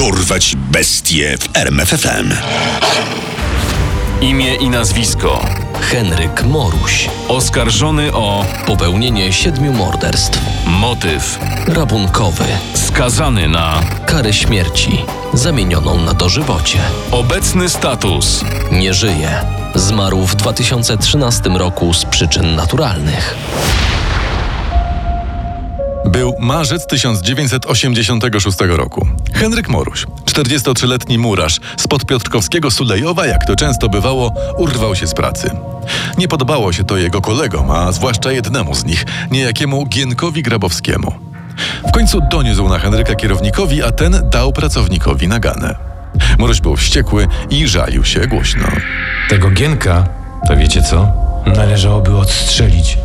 Dorwać bestie w RMFFM. Imię i nazwisko. Henryk Moruś. Oskarżony o Popełnienie siedmiu morderstw. motyw. Rabunkowy. Skazany na Karę śmierci. Zamienioną na dożywocie. obecny status. Nie żyje. Zmarł w 2013 roku z przyczyn naturalnych. Był marzec 1986 roku. Henryk Moruś, 43-letni murarz spod Piotrkowskiego Sulejowa, jak to często bywało, urwał się z pracy. Nie podobało się to jego kolegom, a zwłaszcza jednemu z nich, niejakiemu Gienkowi Grabowskiemu. W końcu doniósł na Henryka kierownikowi, a ten dał pracownikowi naganę. Moruś był wściekły i żalił się głośno. Tego Gienka, to wiecie co? Należałoby odstrzelić.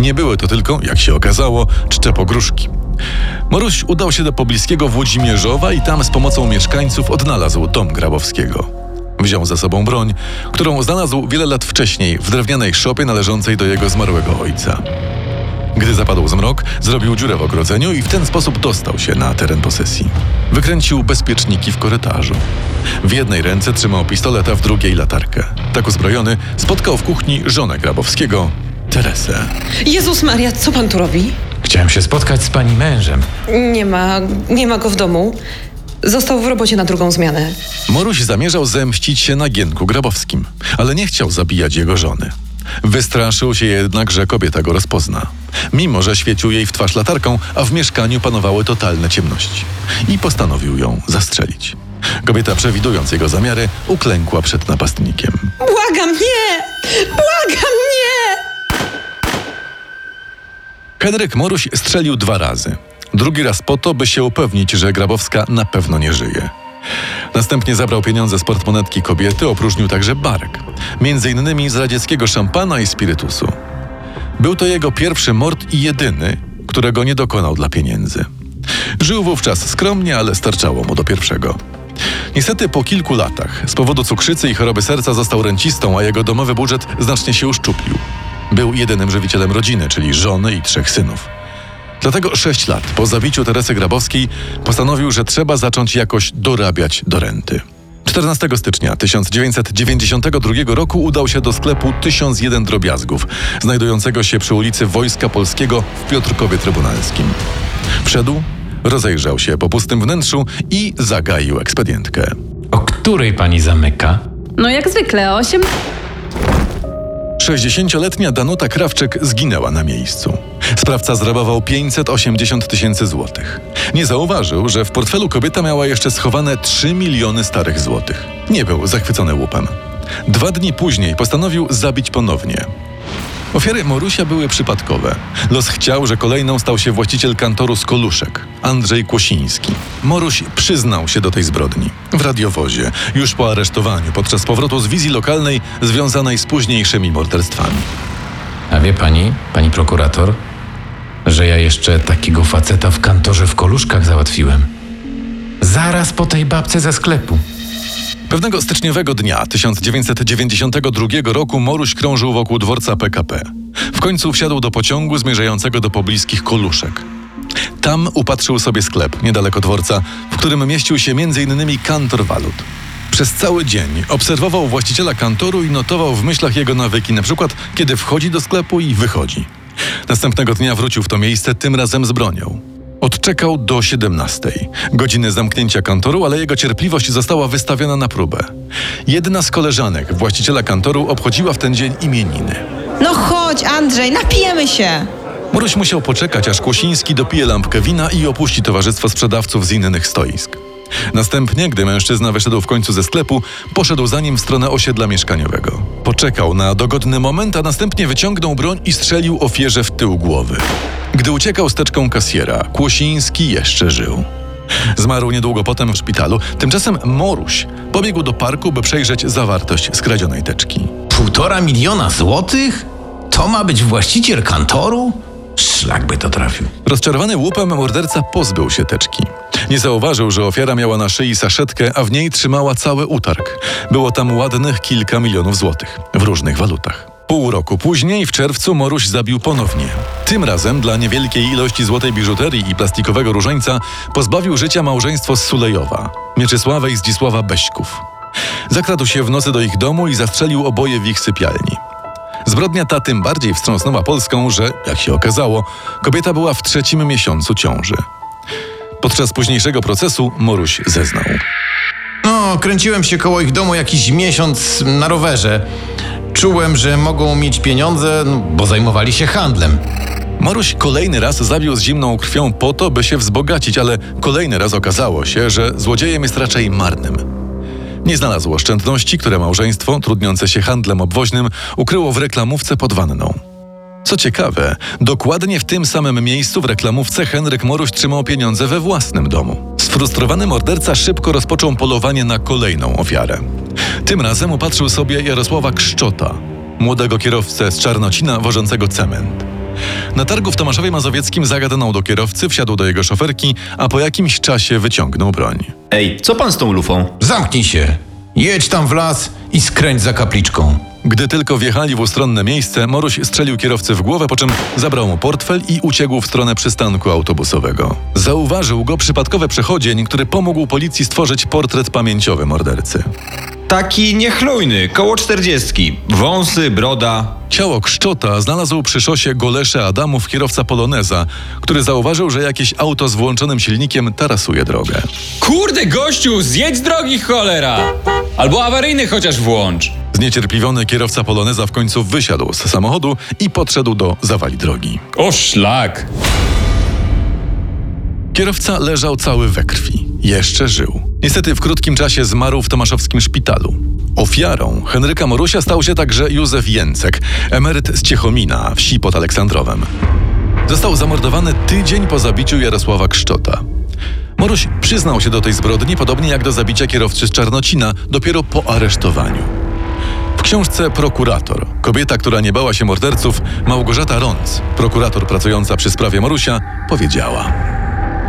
Nie były to tylko, jak się okazało, czcze pogróżki. Moruś udał się do pobliskiego Włodzimierzowa i tam z pomocą mieszkańców odnalazł dom Grabowskiego. Wziął ze sobą broń, którą znalazł wiele lat wcześniej w drewnianej szopie należącej do jego zmarłego ojca. Gdy zapadł zmrok, zrobił dziurę w ogrodzeniu i w ten sposób dostał się na teren posesji. Wykręcił bezpieczniki w korytarzu. W jednej ręce trzymał pistolet, a w drugiej latarkę. Tak uzbrojony spotkał w kuchni żonę Grabowskiego, Teresę. Jezus Maria, co pan tu robi? Chciałem się spotkać z pani mężem. Nie ma, nie ma go w domu. Został w robocie na drugą zmianę. Moruś zamierzał zemścić się na Gienku Grabowskim, ale nie chciał zabijać jego żony. Wystraszył się jednak, że kobieta go rozpozna. Mimo, że świecił jej w twarz latarką, a w mieszkaniu panowały totalne ciemności. I postanowił ją zastrzelić. Kobieta, przewidując jego zamiary, uklękła przed napastnikiem. Błagam, nie! Błagam, nie! Henryk Moruś strzelił dwa razy. Drugi raz po to, by się upewnić, że Grabowska na pewno nie żyje. Następnie zabrał pieniądze z portmonetki kobiety, opróżnił także barek. Między innymi z radzieckiego szampana i spirytusu. Był to jego pierwszy mord i jedyny, którego nie dokonał dla pieniędzy. Żył wówczas skromnie, ale starczało mu do pierwszego. Niestety po kilku latach z powodu cukrzycy i choroby serca został rencistą, a jego domowy budżet znacznie się uszczuplił. Był jedynym żywicielem rodziny, czyli żony i trzech synów. Dlatego sześć lat po zabiciu Teresy Grabowskiej postanowił, że trzeba zacząć jakoś dorabiać do renty. 14 stycznia 1992 roku udał się do sklepu 1001 drobiazgów, znajdującego się przy ulicy Wojska Polskiego w Piotrkowie Trybunalskim. Wszedł, rozejrzał się po pustym wnętrzu i zagaił ekspedientkę. O której pani zamyka? No jak zwykle, 8. 60-letnia Danuta Krawczyk zginęła na miejscu. Sprawca zrabował 580 tysięcy złotych. Nie zauważył, że w portfelu kobieta miała jeszcze schowane 3 miliony starych złotych. Nie był zachwycony łupem. Dwa dni później postanowił zabić ponownie. Ofiary Morusia były przypadkowe. Los chciał, że kolejną stał się właściciel kantoru z Koluszek, Andrzej Kłosiński. Moruś przyznał się do tej zbrodni w radiowozie, już po aresztowaniu, podczas powrotu z wizji lokalnej związanej z późniejszymi morderstwami. A wie pani, pani prokurator, że ja jeszcze takiego faceta w kantorze w Koluszkach załatwiłem. Zaraz po tej babce ze sklepu. Pewnego styczniowego dnia 1992 roku Moruś krążył wokół dworca PKP. W końcu wsiadł do pociągu zmierzającego do pobliskich Koluszek. Tam upatrzył sobie sklep niedaleko dworca, w którym mieścił się m.in. kantor walut. Przez cały dzień obserwował właściciela kantoru i notował w myślach jego nawyki, na przykład kiedy wchodzi do sklepu i wychodzi. Następnego dnia wrócił w to miejsce, tym razem z bronią. Odczekał do 17, godziny zamknięcia kantoru, ale jego cierpliwość została wystawiona na próbę. Jedna z koleżanek właściciela kantoru obchodziła w ten dzień imieniny. No chodź, Andrzej, napijemy się! Muruś musiał poczekać, aż Kłosiński dopije lampkę wina i opuści towarzystwo sprzedawców z innych stoisk. Następnie, gdy mężczyzna wyszedł w końcu ze sklepu, poszedł za nim w stronę osiedla mieszkaniowego. Poczekał na dogodny moment, a następnie wyciągnął broń i strzelił ofierze w tył głowy. Gdy uciekał steczką kasjera, Kłosiński jeszcze żył. Zmarł niedługo potem w szpitalu. Tymczasem Moruś pobiegł do parku, by przejrzeć zawartość skradzionej teczki. Półtora miliona złotych? To ma być właściciel kantoru? Szlak by to trafił. Rozczarowany łupem morderca pozbył się teczki. Nie zauważył, że ofiara miała na szyi saszetkę, a w niej trzymała cały utarg. Było tam ładnych kilka milionów złotych w różnych walutach. Pół roku później, w czerwcu, Moruś zabił ponownie. Tym razem dla niewielkiej ilości złotej biżuterii i plastikowego różańca pozbawił życia małżeństwo z Sulejowa, Mieczysława i Zdzisława Beśków. Zakradł się w nocy do ich domu i zastrzelił oboje w ich sypialni. Zbrodnia ta tym bardziej wstrząsnęła Polską, że, jak się okazało, kobieta była w trzecim miesiącu ciąży. Podczas późniejszego procesu Moruś zeznał. No, kręciłem się koło ich domu jakiś miesiąc na rowerze. Czułem, że mogą mieć pieniądze, no, bo zajmowali się handlem. Moruś kolejny raz zabił z zimną krwią po to, by się wzbogacić, ale kolejny raz okazało się, że złodziejem jest raczej marnym. Nie znalazł oszczędności, które małżeństwo, trudniące się handlem obwoźnym, ukryło w reklamówce pod wanną. Co ciekawe, dokładnie w tym samym miejscu w reklamówce Henryk Moruś trzymał pieniądze we własnym domu. Sfrustrowany morderca szybko rozpoczął polowanie na kolejną ofiarę. Tym razem upatrzył sobie Jarosława Kszczota, młodego kierowcę z Czarnocina wożącego cement. Na targu w Tomaszowie Mazowieckim zagadnął do kierowcy, wsiadł do jego szoferki, a po jakimś czasie wyciągnął broń. Ej, co pan z tą lufą? Zamknij się, jedź tam w las i skręć za kapliczką. Gdy tylko wjechali w ustronne miejsce, Moruś strzelił kierowcy w głowę, po czym zabrał mu portfel i uciekł w stronę przystanku autobusowego. Zauważył go przypadkowy przechodzień, który pomógł policji stworzyć portret pamięciowy mordercy. Taki niechlujny, koło czterdziestki. Wąsy, broda. Ciało Kszczota znalazł przy szosie Golesze Adamów kierowca Poloneza, który zauważył, że jakieś auto z włączonym silnikiem tarasuje drogę. Kurde, gościu, zjedź z drogi, cholera! Albo awaryjny chociaż włącz. Zniecierpliwiony kierowca Poloneza w końcu wysiadł z samochodu i podszedł do zawali drogi. O szlak! Kierowca leżał cały we krwi. Jeszcze żył. Niestety w krótkim czasie zmarł w tomaszowskim szpitalu. Ofiarą Henryka Morusia stał się także Józef Jęcek, emeryt z Ciechomina, wsi pod Aleksandrowem. Został zamordowany tydzień po zabiciu Jarosława Kszczota. Moruś przyznał się do tej zbrodni, podobnie jak do zabicia kierowcy z Czarnocina, dopiero po aresztowaniu. W książce Prokurator, kobieta, która nie bała się morderców, Małgorzata Rąc, prokurator pracująca przy sprawie Morusia, powiedziała.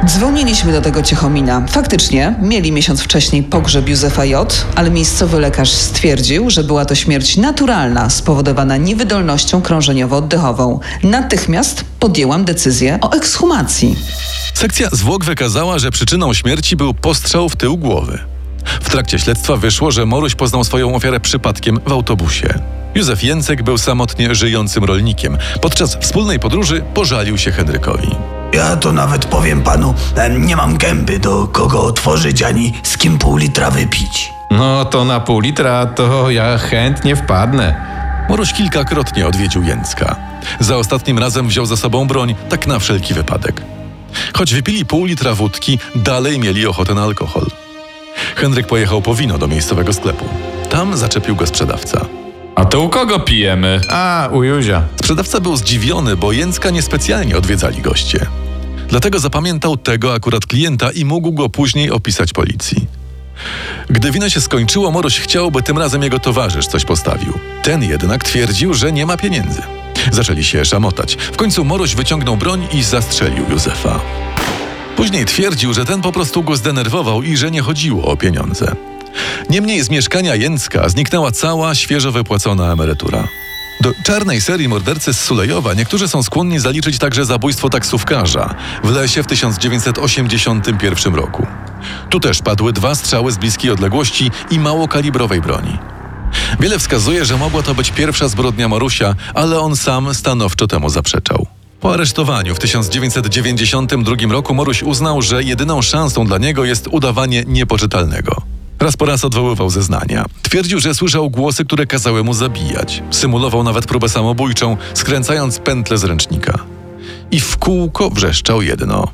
Dzwoniliśmy do tego Ciechomina. Faktycznie, mieli miesiąc wcześniej pogrzeb Józefa J., ale miejscowy lekarz stwierdził, że była to śmierć naturalna, spowodowana niewydolnością krążeniowo-oddechową. Natychmiast podjęłam decyzję o ekshumacji. Sekcja zwłok wykazała, że przyczyną śmierci był postrzał w tył głowy. W trakcie śledztwa wyszło, że Moruś poznał swoją ofiarę przypadkiem w autobusie. Józef Jęcek był samotnie żyjącym rolnikiem. Podczas wspólnej podróży pożalił się Henrykowi. Ja to nawet powiem panu, nie mam gęby do kogo otworzyć ani z kim pół litra wypić. No to na pół litra to ja chętnie wpadnę. Moruś kilkakrotnie odwiedził Jęcka. Za ostatnim razem wziął za sobą broń, tak na wszelki wypadek. Choć wypili pół litra wódki, dalej mieli ochotę na alkohol. Henryk pojechał po wino do miejscowego sklepu. Tam zaczepił go sprzedawca. A to u kogo pijemy? A, u Józia. Sprzedawca był zdziwiony, bo Jęcka niespecjalnie odwiedzali goście. Dlatego zapamiętał tego akurat klienta i mógł go później opisać policji. Gdy wino się skończyło, Moruś chciał, by tym razem jego towarzysz coś postawił. Ten jednak twierdził, że nie ma pieniędzy. Zaczęli się szamotać. W końcu Moruś wyciągnął broń i zastrzelił Józefa. Później twierdził, że ten po prostu go zdenerwował i że nie chodziło o pieniądze. Niemniej z mieszkania Jęcka zniknęła cała świeżo wypłacona emerytura. Do czarnej serii mordercy z Sulejowa niektórzy są skłonni zaliczyć także zabójstwo taksówkarza w lesie w 1981 roku. Tu też padły dwa strzały z bliskiej odległości i małokalibrowej broni. Wiele wskazuje, że mogła to być pierwsza zbrodnia Marusia, ale on sam stanowczo temu zaprzeczał. Po aresztowaniu w 1992 roku Moruś uznał, że jedyną szansą dla niego jest udawanie niepoczytalnego. Raz po raz odwoływał zeznania. Twierdził, że słyszał głosy, które kazały mu zabijać. Symulował nawet próbę samobójczą, skręcając pętlę z ręcznika. I w kółko wrzeszczał jedno.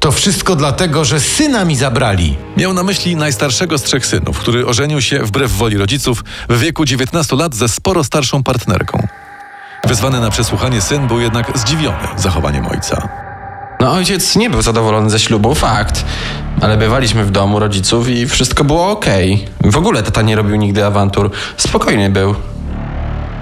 To wszystko dlatego, że syna mi zabrali. Miał na myśli najstarszego z trzech synów, który ożenił się wbrew woli rodziców w wieku 19 lat ze sporo starszą partnerką. Wezwany na przesłuchanie syn był jednak zdziwiony zachowaniem ojca. No ojciec nie był zadowolony ze ślubu, fakt. Ale bywaliśmy w domu rodziców i wszystko było okej. W ogóle tata nie robił nigdy awantur. Spokojny był.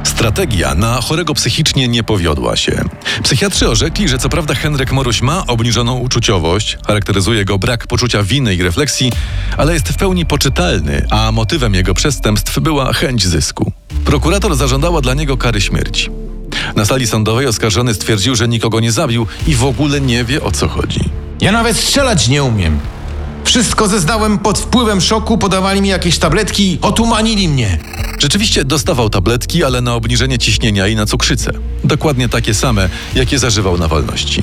Strategia na chorego psychicznie nie powiodła się. Psychiatrzy orzekli, że co prawda Henryk Moruś ma obniżoną uczuciowość, charakteryzuje go brak poczucia winy i refleksji, ale jest w pełni poczytalny, a motywem jego przestępstw była chęć zysku. Prokurator zażądała dla niego kary śmierci. Na sali sądowej oskarżony stwierdził, że nikogo nie zabił i w ogóle nie wie o co chodzi. Ja nawet strzelać nie umiem. Wszystko zeznałem pod wpływem szoku, podawali mi jakieś tabletki, otumanili mnie. Rzeczywiście dostawał tabletki, ale na obniżenie ciśnienia i na cukrzycę. Dokładnie takie same, jakie zażywał na wolności.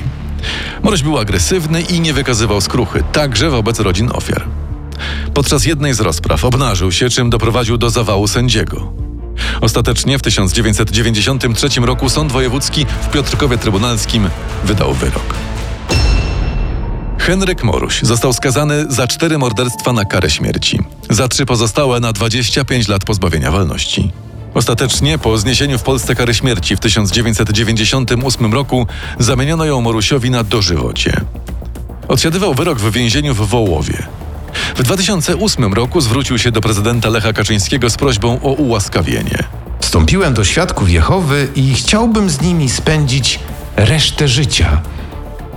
Moroś był agresywny i nie wykazywał skruchy, także wobec rodzin ofiar. Podczas jednej z rozpraw obnażył się, czym doprowadził do zawału sędziego. Ostatecznie w 1993 roku Sąd Wojewódzki w Piotrkowie Trybunalskim wydał wyrok. Henryk Moruś został skazany za cztery morderstwa na karę śmierci, za trzy pozostałe na 25 lat pozbawienia wolności. Ostatecznie, po zniesieniu w Polsce kary śmierci w 1998 roku, zamieniono ją Morusiowi na dożywocie. Odsiadywał wyrok w więzieniu w Wołowie. W 2008 roku zwrócił się do prezydenta Lecha Kaczyńskiego z prośbą o ułaskawienie. Wstąpiłem do świadków Jehowy i chciałbym z nimi spędzić resztę życia.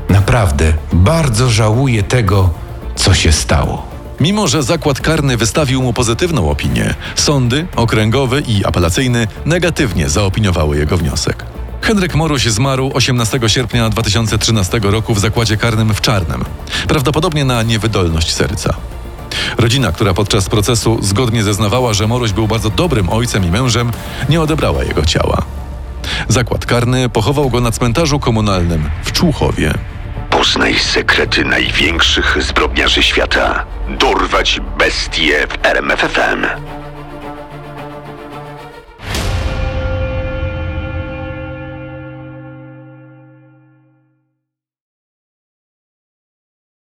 Naprawdę, bardzo żałuję tego, co się stało. Mimo, że zakład karny wystawił mu pozytywną opinię, sądy okręgowy i apelacyjny negatywnie zaopiniowały jego wniosek. Henryk Moruś zmarł 18 sierpnia 2013 roku w zakładzie karnym w Czarnem, prawdopodobnie na niewydolność serca. Rodzina, która podczas procesu zgodnie zeznawała, że Moruś był bardzo dobrym ojcem i mężem, nie odebrała jego ciała. Zakład karny pochował go na cmentarzu komunalnym w Człuchowie. Poznaj sekrety największych zbrodniarzy świata. Dorwać bestie w RMFFM.